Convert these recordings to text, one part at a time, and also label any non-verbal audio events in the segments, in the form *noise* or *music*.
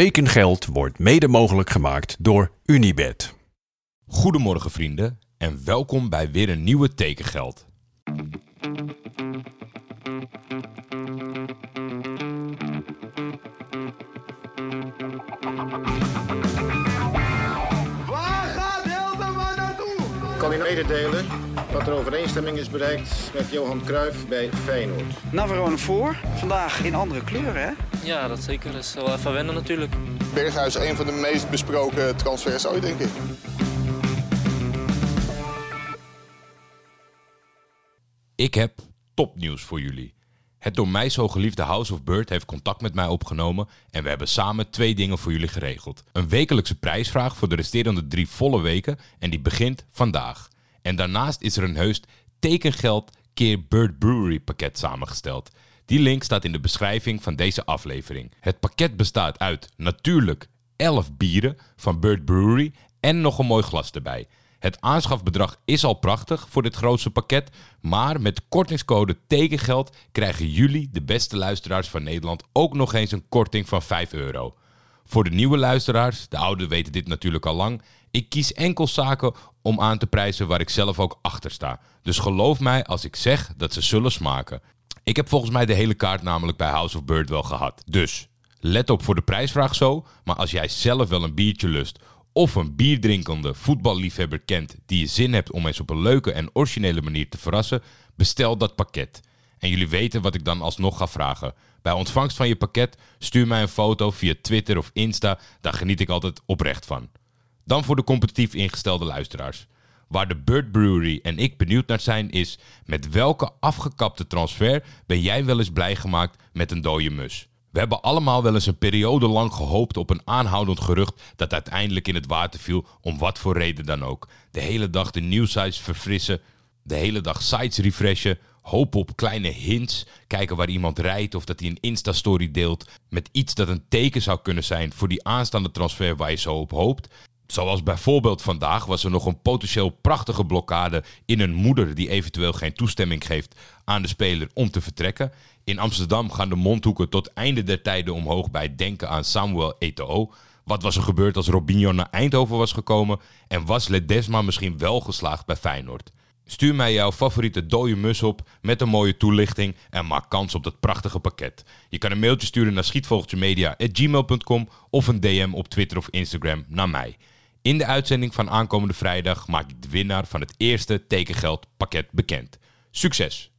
Tekengeld wordt mede mogelijk gemaakt door Unibed. Goedemorgen vrienden en welkom bij weer een nieuwe Tekengeld. Waar gaat Hilterman naartoe? kan u mededelen dat er overeenstemming is bereikt met Johan Cruijff bij Feyenoord. Navarone voor. Vandaag in andere kleuren, hè? Ja, dat zeker. Dat is wel even wennen natuurlijk. Berghuis een van de meest besproken transfers ooit, denk ik. Ik heb topnieuws voor jullie. Het door mij zo geliefde House of Bird heeft contact met mij opgenomen en we hebben samen twee dingen voor jullie geregeld. Een wekelijkse prijsvraag voor de resterende drie volle weken en die begint vandaag. En daarnaast is er een heus tekengeld keer Bird Brewery pakket samengesteld. Die link staat in de beschrijving van deze aflevering. Het pakket bestaat uit natuurlijk 11 bieren van Bird Brewery en nog een mooi glas erbij. Het aanschafbedrag is al prachtig voor dit grootste pakket, maar met kortingscode tekengeld krijgen jullie, de beste luisteraars van Nederland, ook nog eens een korting van 5 euro. Voor de nieuwe luisteraars, de ouderen weten dit natuurlijk al lang, ik kies enkel zaken om aan te prijzen waar ik zelf ook achter sta. Dus geloof mij als ik zeg dat ze zullen smaken. Ik heb volgens mij de hele kaart namelijk bij House of Bird wel gehad. Dus let op voor de prijsvraag zo, maar als jij zelf wel een biertje lust of een bierdrinkende voetballiefhebber kent die je zin hebt om eens op een leuke en originele manier te verrassen, bestel dat pakket. En jullie weten wat ik dan alsnog ga vragen. Bij ontvangst van je pakket stuur mij een foto via Twitter of Insta, daar geniet ik altijd oprecht van. Dan voor de competitief ingestelde luisteraars. Waar de Bird Brewery en ik benieuwd naar zijn is... met welke afgekapte transfer ben jij wel eens blij gemaakt met een dode mus? We hebben allemaal wel eens een periode lang gehoopt op een aanhoudend gerucht... dat uiteindelijk in het water viel, om wat voor reden dan ook. De hele dag de nieuwsites verfrissen, de hele dag sites refreshen... hopen op kleine hints, kijken waar iemand rijdt... of dat hij een Insta-story deelt met iets dat een teken zou kunnen zijn... voor die aanstaande transfer waar je zo op hoopt... Zoals bijvoorbeeld vandaag was er nog een potentieel prachtige blokkade in een moeder die eventueel geen toestemming geeft aan de speler om te vertrekken. In Amsterdam gaan de mondhoeken tot einde der tijden omhoog bij denken aan Samuel Eto'o. Wat was er gebeurd als Robinho naar Eindhoven was gekomen en was Ledesma misschien wel geslaagd bij Feyenoord? Stuur mij jouw favoriete dode mus op met een mooie toelichting en maak kans op dat prachtige pakket. Je kan een mailtje sturen naar schietvogeltjemedia.gmail.com of een DM op Twitter of Instagram naar mij. In de uitzending van aankomende vrijdag maak ik de winnaar van het eerste tekengeldpakket bekend. Succes!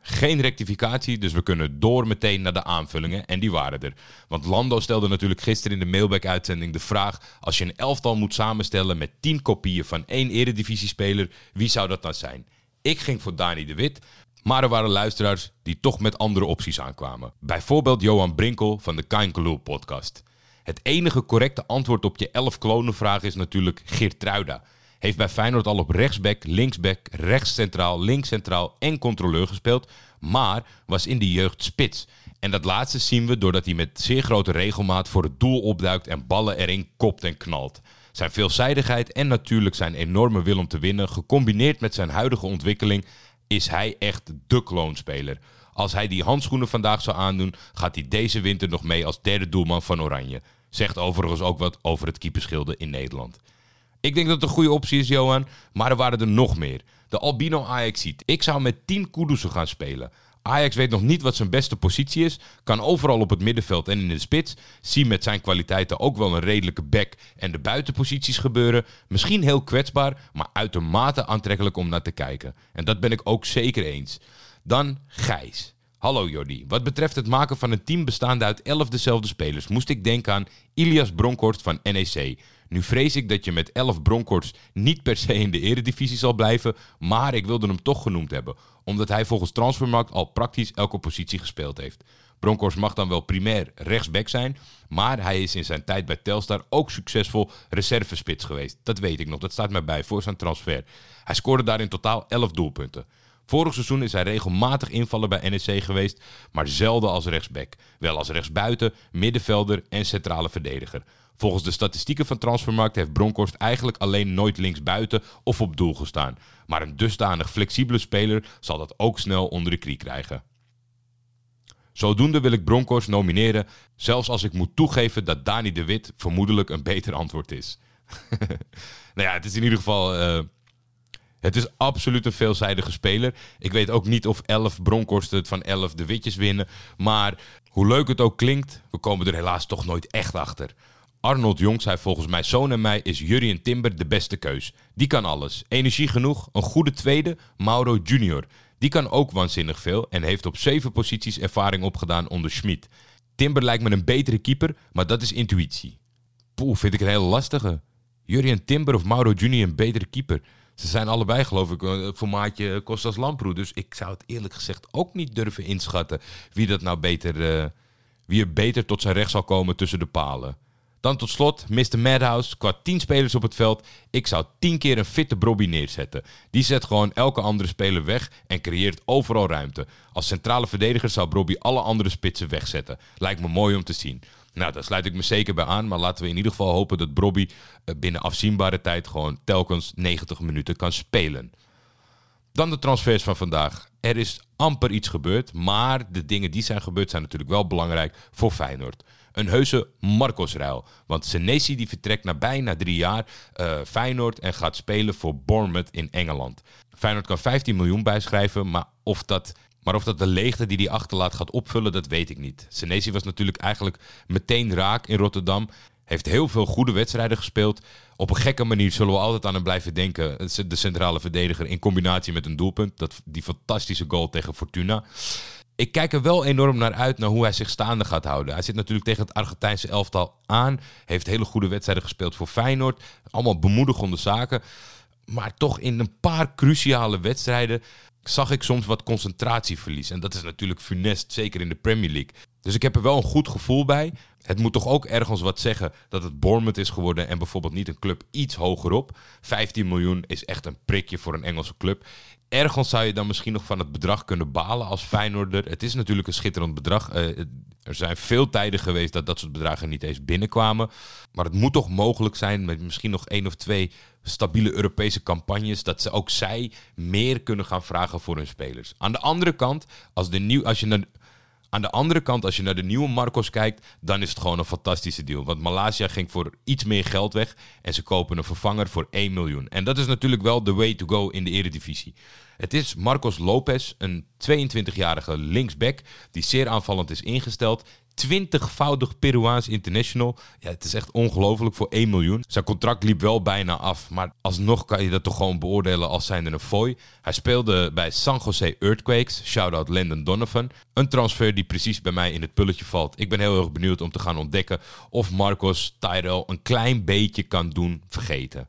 Geen rectificatie, dus we kunnen door meteen naar de aanvullingen. En die waren er. Want Lando stelde natuurlijk gisteren in de mailback-uitzending de vraag... als je een elftal moet samenstellen met 10 kopieën van één eredivisiespeler... wie zou dat dan zijn? Ik ging voor Dani de Wit, maar er waren luisteraars die toch met andere opties aankwamen. Bijvoorbeeld Johan Brinkel van de Kainkeloel podcast. Het enige correcte antwoord op je 11 klonenvraag is natuurlijk Geertruida. Heeft bij Feyenoord al op rechtsback, linksback, rechtscentraal, linkscentraal en controleur gespeeld, maar was in de jeugd spits. En dat laatste zien we doordat hij met zeer grote regelmaat voor het doel opduikt en ballen erin kopt en knalt. Zijn veelzijdigheid en natuurlijk zijn enorme wil om te winnen, gecombineerd met zijn huidige ontwikkeling, is hij echt de kloonspeler. Als hij die handschoenen vandaag zou aandoen, gaat hij deze winter nog mee als derde doelman van Oranje. Zegt overigens ook wat over het keeperschilde in Nederland. Ik denk dat het een goede optie is, Johan, maar er waren er nog meer. De Albino Ajax ziet. Ik zou met 10 Kudussen gaan spelen. Ajax weet nog niet wat zijn beste positie is, kan overal op het middenveld en in de spits. Zie met zijn kwaliteiten ook wel een redelijke back en de buitenposities gebeuren. Misschien heel kwetsbaar, maar uitermate aantrekkelijk om naar te kijken. En dat ben ik ook zeker eens. Dan Gijs. Hallo Jordi. Wat betreft het maken van een team bestaande uit 11 dezelfde spelers, moest ik denken aan Ilias Bronkhorst van NEC. Nu vrees ik dat je met 11 Bronkhorst niet per se in de eredivisie zal blijven, maar ik wilde hem toch genoemd hebben, omdat hij volgens Transfermarkt al praktisch elke positie gespeeld heeft. Bronkhorst mag dan wel primair rechtsback zijn, maar hij is in zijn tijd bij Telstar ook succesvol reservespits geweest. Dat weet ik nog, dat staat mij bij voor zijn transfer. Hij scoorde daar in totaal 11 doelpunten. Vorig seizoen is hij regelmatig invallen bij NEC geweest, maar zelden als rechtsback. Wel als rechtsbuiten, middenvelder en centrale verdediger. Volgens de statistieken van Transfermarkt heeft Bronkhorst eigenlijk alleen nooit linksbuiten of op doel gestaan. Maar een dusdanig flexibele speler zal dat ook snel onder de knie krijgen. Zodoende wil ik Bronkhorst nomineren, zelfs als ik moet toegeven dat Dani de Wit vermoedelijk een beter antwoord is. *laughs* nou ja, het is in ieder geval... eh, het is absoluut een veelzijdige speler. Ik weet ook niet of 11 Bronkhorsten het van 11 de Witjes winnen. Maar hoe leuk het ook klinkt, we komen er helaas toch nooit echt achter. Arnold Jong zei volgens mij zoon en mij is Jurien Timber de beste keus. Die kan alles. Energie genoeg, een goede tweede, Mauro Junior. Die kan ook waanzinnig veel en heeft op zeven posities ervaring opgedaan onder Schmid. Timber lijkt me een betere keeper, maar dat is intuïtie. Poeh, vind ik een hele lastige. Jurien Timber of Mauro Junior een betere keeper? Ze zijn allebei, geloof ik, een formaatje Kostas Lamproe. Dus ik zou het eerlijk gezegd ook niet durven inschatten wie dat nou beter, eh, wie er beter tot zijn recht zal komen tussen de palen. Dan tot slot, Mr. Madhouse. Qua 10 spelers op het veld, ik zou 10 keer een fitte Brobby neerzetten. Die zet gewoon elke andere speler weg en creëert overal ruimte. Als centrale verdediger zou Brobby alle andere spitsen wegzetten. Lijkt me mooi om te zien. Nou, daar sluit ik me zeker bij aan. Maar laten we in ieder geval hopen dat Brobby eh, binnen afzienbare tijd gewoon telkens 90 minuten kan spelen. Dan de transfers van vandaag. Er is amper iets gebeurd, maar de dingen die zijn gebeurd zijn natuurlijk wel belangrijk voor Feyenoord. Een heuse Marcos-ruil. Want Senesi die vertrekt na bijna drie jaar eh, Feyenoord en gaat spelen voor Bournemouth in Engeland. Feyenoord kan 15 miljoen bijschrijven, maar of dat, maar of dat de leegte die hij achterlaat gaat opvullen, dat weet ik niet. Senesi was natuurlijk eigenlijk meteen raak in Rotterdam. Heeft heel veel goede wedstrijden gespeeld. Op een gekke manier zullen we altijd aan hem blijven denken. De centrale verdediger in combinatie met een doelpunt. Dat, die fantastische goal tegen Fortuna. Ik kijk er wel enorm naar uit naar hoe hij zich staande gaat houden. Hij zit natuurlijk tegen het Argentijnse elftal aan. Heeft hele goede wedstrijden gespeeld voor Feyenoord. Allemaal bemoedigende zaken. Maar toch in een paar cruciale wedstrijden zag ik soms wat concentratieverlies. En dat is natuurlijk funest, zeker in de Premier League. Dus ik heb er wel een goed gevoel bij. Het moet toch ook ergens wat zeggen dat het Bournemouth is geworden en bijvoorbeeld niet een club iets hogerop. 15 miljoen is echt een prikje voor een Engelse club. Ergens zou je dan misschien nog van het bedrag kunnen balen als Feyenoorder. Het is natuurlijk een schitterend bedrag. Eh, er zijn veel tijden geweest dat dat soort bedragen niet eens binnenkwamen. Maar het moet toch mogelijk zijn met misschien nog één of twee stabiele Europese campagnes. Dat ze ook zij meer kunnen gaan vragen voor hun spelers. Aan de andere kant, als, de nieuw, als je naar... Aan de andere kant, als je naar de nieuwe Marcos kijkt, dan is het gewoon een fantastische deal. Want Malaysia ging voor iets meer geld weg en ze kopen een vervanger voor 1 miljoen. En dat is natuurlijk wel de way to go in de eredivisie. Het is Marcos Lopez, een 22-jarige linksback die zeer aanvallend is ingesteld. 20-voudig Peruaans international. Ja, het is echt ongelooflijk voor 1 miljoen. Zijn contract liep wel bijna af, maar alsnog kan je dat toch gewoon beoordelen als zijnde een fooi. Hij speelde bij San Jose Earthquakes, shout-out Landon Donovan. Een transfer die precies bij mij in het pulletje valt. Ik ben heel erg benieuwd om te gaan ontdekken of Marcos Tyrell een klein beetje kan doen vergeten.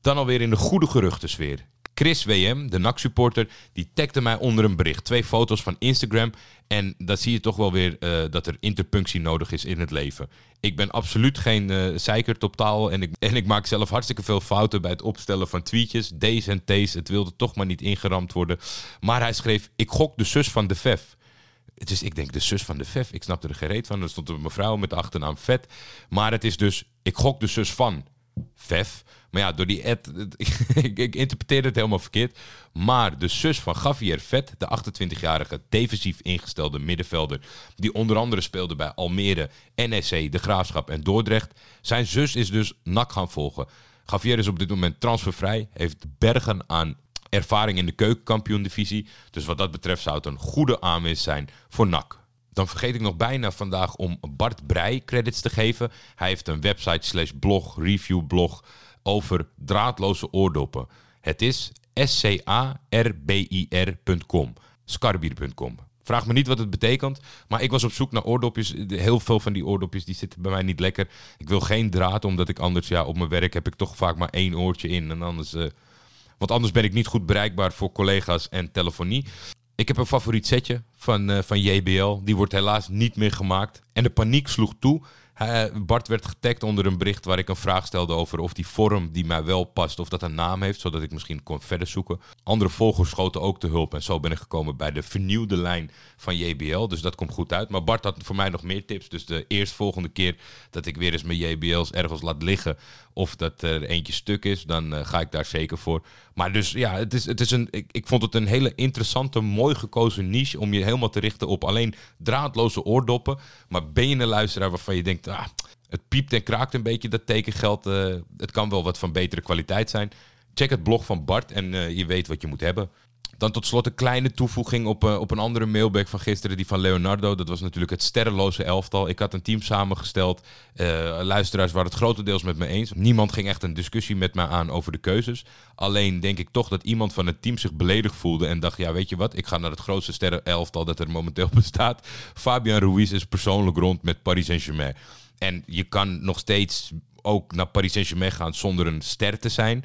Dan alweer in de goede geruchtensfeer. Chris WM, de NAC-supporter, die tagde mij onder een bericht. Twee foto's van Instagram. En daar zie je toch wel weer uh, dat er interpunctie nodig is in het leven. Ik ben absoluut geen uh. En ik, en ik maak zelf hartstikke veel fouten bij het opstellen van tweetjes. D's en T's. Het wilde toch maar niet ingeramd worden. Maar hij schreef, ik gok de zus van de Vef. Is, ik denk, de zus van de Vef. Ik snapte er gereed van. Er stond een mevrouw met de achternaam Vet. Maar het is dus, ik gok de zus van Vef. Maar ja, door die ad, *laughs* ik, ik interpreteerde het helemaal verkeerd. Maar de zus van Javier Vet, de 28-jarige defensief ingestelde middenvelder, die onder andere speelde bij Almere, NEC, De Graafschap en Dordrecht. Zijn zus is dus NAC gaan volgen. Javier is op dit moment transfervrij, heeft bergen aan ervaring in de keukenkampioen-divisie. Dus wat dat betreft zou het een goede aanwinst zijn voor NAC. Dan vergeet ik nog bijna vandaag om Bart Breij credits te geven. Hij heeft een website slash blog, review blog over draadloze oordoppen. Het is scarbir.com. Scarbier.com. Vraag me niet wat het betekent, maar ik was op zoek naar oordopjes. Heel veel van die oordopjes die zitten bij mij niet lekker. Ik wil geen draad, omdat ik anders, ja, op mijn werk heb ik toch vaak maar één oortje in. En anders, uh, want anders ben ik niet goed bereikbaar voor collega's en telefonie. Ik heb een favoriet setje van, uh, van JBL. Die wordt helaas niet meer gemaakt. En de paniek sloeg toe. Hij- Bart werd getagd onder een bericht waar ik een vraag stelde over of die vorm die mij wel past, of dat een naam heeft, zodat ik misschien kon verder zoeken. Andere volgers schoten ook te hulp en zo ben ik gekomen bij de vernieuwde lijn van JBL. Dus dat komt goed uit. Maar Bart had voor mij nog meer tips. Dus de eerstvolgende keer dat ik weer eens mijn JBL's ergens laat liggen of dat er eentje stuk is, dan eh, ga ik daar zeker voor. Maar dus ja, het is, het is een, ik, ik vond het een hele interessante, mooi gekozen niche om je helemaal te richten op alleen draadloze oordoppen. Maar ben je een luisteraar waarvan je denkt, ah, het piept en kraakt een beetje dat tekengeld. eh, het kan wel wat van betere kwaliteit zijn. Check het blog van Bart en eh, je weet wat je moet hebben. Dan tot slot een kleine toevoeging op, eh, op een andere mailback van gisteren, die van Leonardo. Dat was natuurlijk het sterrenloze elftal. Ik had een team samengesteld. Eh, luisteraars waren het grotendeels met me eens. Niemand ging echt een discussie met me aan over de keuzes. Alleen denk ik toch dat iemand van het team zich beledigd voelde en dacht: ja, weet je wat, ik ga naar het grootste sterrenelftal dat er momenteel *laughs* bestaat. Fabian Ruiz is persoonlijk rond met Paris Saint-Germain. En je kan nog steeds ook naar Paris Saint-Germain gaan zonder een ster te zijn.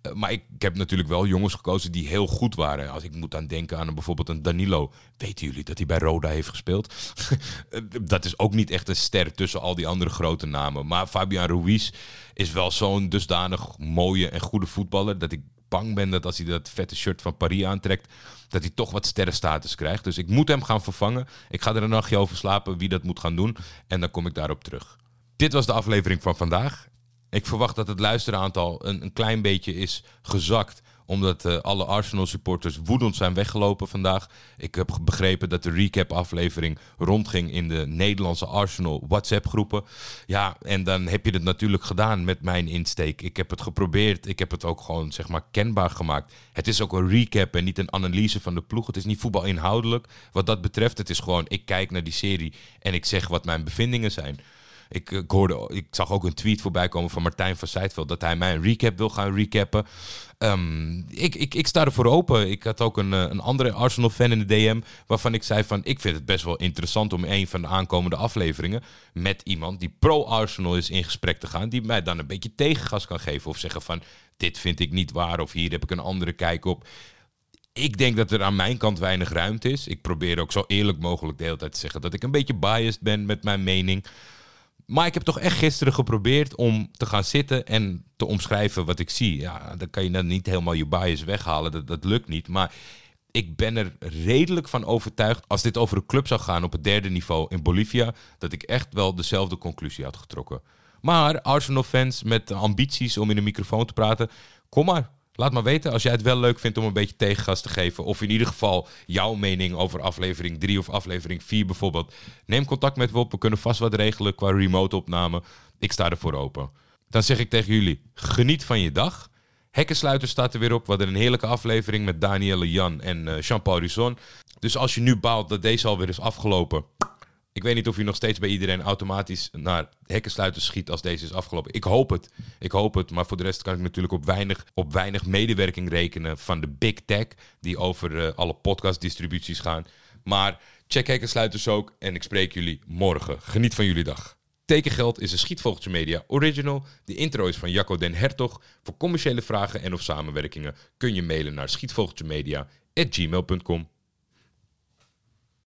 Eh, maar ik, heb natuurlijk wel jongens gekozen die heel goed waren. Als ik moet aan denken aan bijvoorbeeld een Danilo. Weten jullie dat hij bij Roda heeft gespeeld? *laughs* Eh, dat is ook niet echt een ster tussen al die andere grote namen. Maar Fabian Ruiz is wel zo'n dusdanig mooie en goede voetballer... dat ik bang ben dat als hij dat vette shirt van Paris aantrekt... dat hij toch wat sterrenstatus krijgt. Dus ik moet hem gaan vervangen. Ik ga er een nachtje over slapen wie dat moet gaan doen. En dan kom ik daarop terug. Dit was de aflevering van vandaag. Ik verwacht dat het luisteraantal een, een klein beetje is gezakt. Omdat eh, alle Arsenal supporters woedend zijn weggelopen vandaag. Ik heb begrepen dat de recap aflevering rondging in de Nederlandse Arsenal WhatsApp groepen. Ja, en dan heb je het natuurlijk gedaan met mijn insteek. Ik heb het geprobeerd. Ik heb het ook gewoon zeg maar kenbaar gemaakt. Het is ook een recap en niet een analyse van de ploeg. Het is niet voetbal inhoudelijk. Wat dat betreft, het is gewoon ik kijk naar die serie en ik zeg wat mijn bevindingen zijn. Ik, ik, hoorde, ik zag ook een tweet voorbij komen van Martijn van Zijtveld dat hij mij een recap wil gaan recappen. Ehm, ik, ik, ik sta ervoor open. Ik had ook een, eh, een andere Arsenal-fan in de DM waarvan ik zei van ik vind het best wel interessant om een van de aankomende afleveringen met iemand die pro-Arsenal is in gesprek te gaan, die mij dan een beetje tegengas kan geven of zeggen van dit vind ik niet waar of hier heb ik een andere kijk op. Ik denk dat er aan mijn kant weinig ruimte is. Ik probeer ook zo eerlijk mogelijk de hele tijd te zeggen dat ik een beetje biased ben met mijn mening. Maar ik heb toch echt gisteren geprobeerd om te gaan zitten en te omschrijven wat ik zie. Ja, dan kan je dan niet helemaal je bias weghalen. Dat, dat lukt niet. Maar ik ben er redelijk van overtuigd. Als dit over een club zou gaan op het derde niveau in Bolivia. dat ik echt wel dezelfde conclusie had getrokken. Maar Arsenal-fans met ambities om in een microfoon te praten. kom maar. Laat maar weten als jij het wel leuk vindt om een beetje tegengas te geven. Of in ieder geval jouw mening over aflevering 3 of aflevering 4 bijvoorbeeld. Neem contact met me op. We kunnen vast wat regelen qua remote opname. Ik sta ervoor open. Dan zeg ik tegen jullie, geniet van je dag. Hekkensluiter staat er weer op. We hadden een heerlijke aflevering met Danielle Jan en eh, Jean-Paul Risson. Dus als je nu baalt dat deze alweer is afgelopen... Ik weet niet of je nog steeds bij iedereen automatisch naar hekkensluiters schiet als deze is afgelopen. Ik hoop het. Ik hoop het. Maar voor de rest kan ik natuurlijk op weinig, op weinig medewerking rekenen van de big tech die over eh, alle podcastdistributies gaan. Maar check hekkensluiters ook en ik spreek jullie morgen. Geniet van jullie dag. Tekengeld is een Schietvogeltje Media original. De intro is van Jacco den Hertog. Voor commerciële vragen en of samenwerkingen kun je mailen naar schietvogeltjemedia.gmail.com.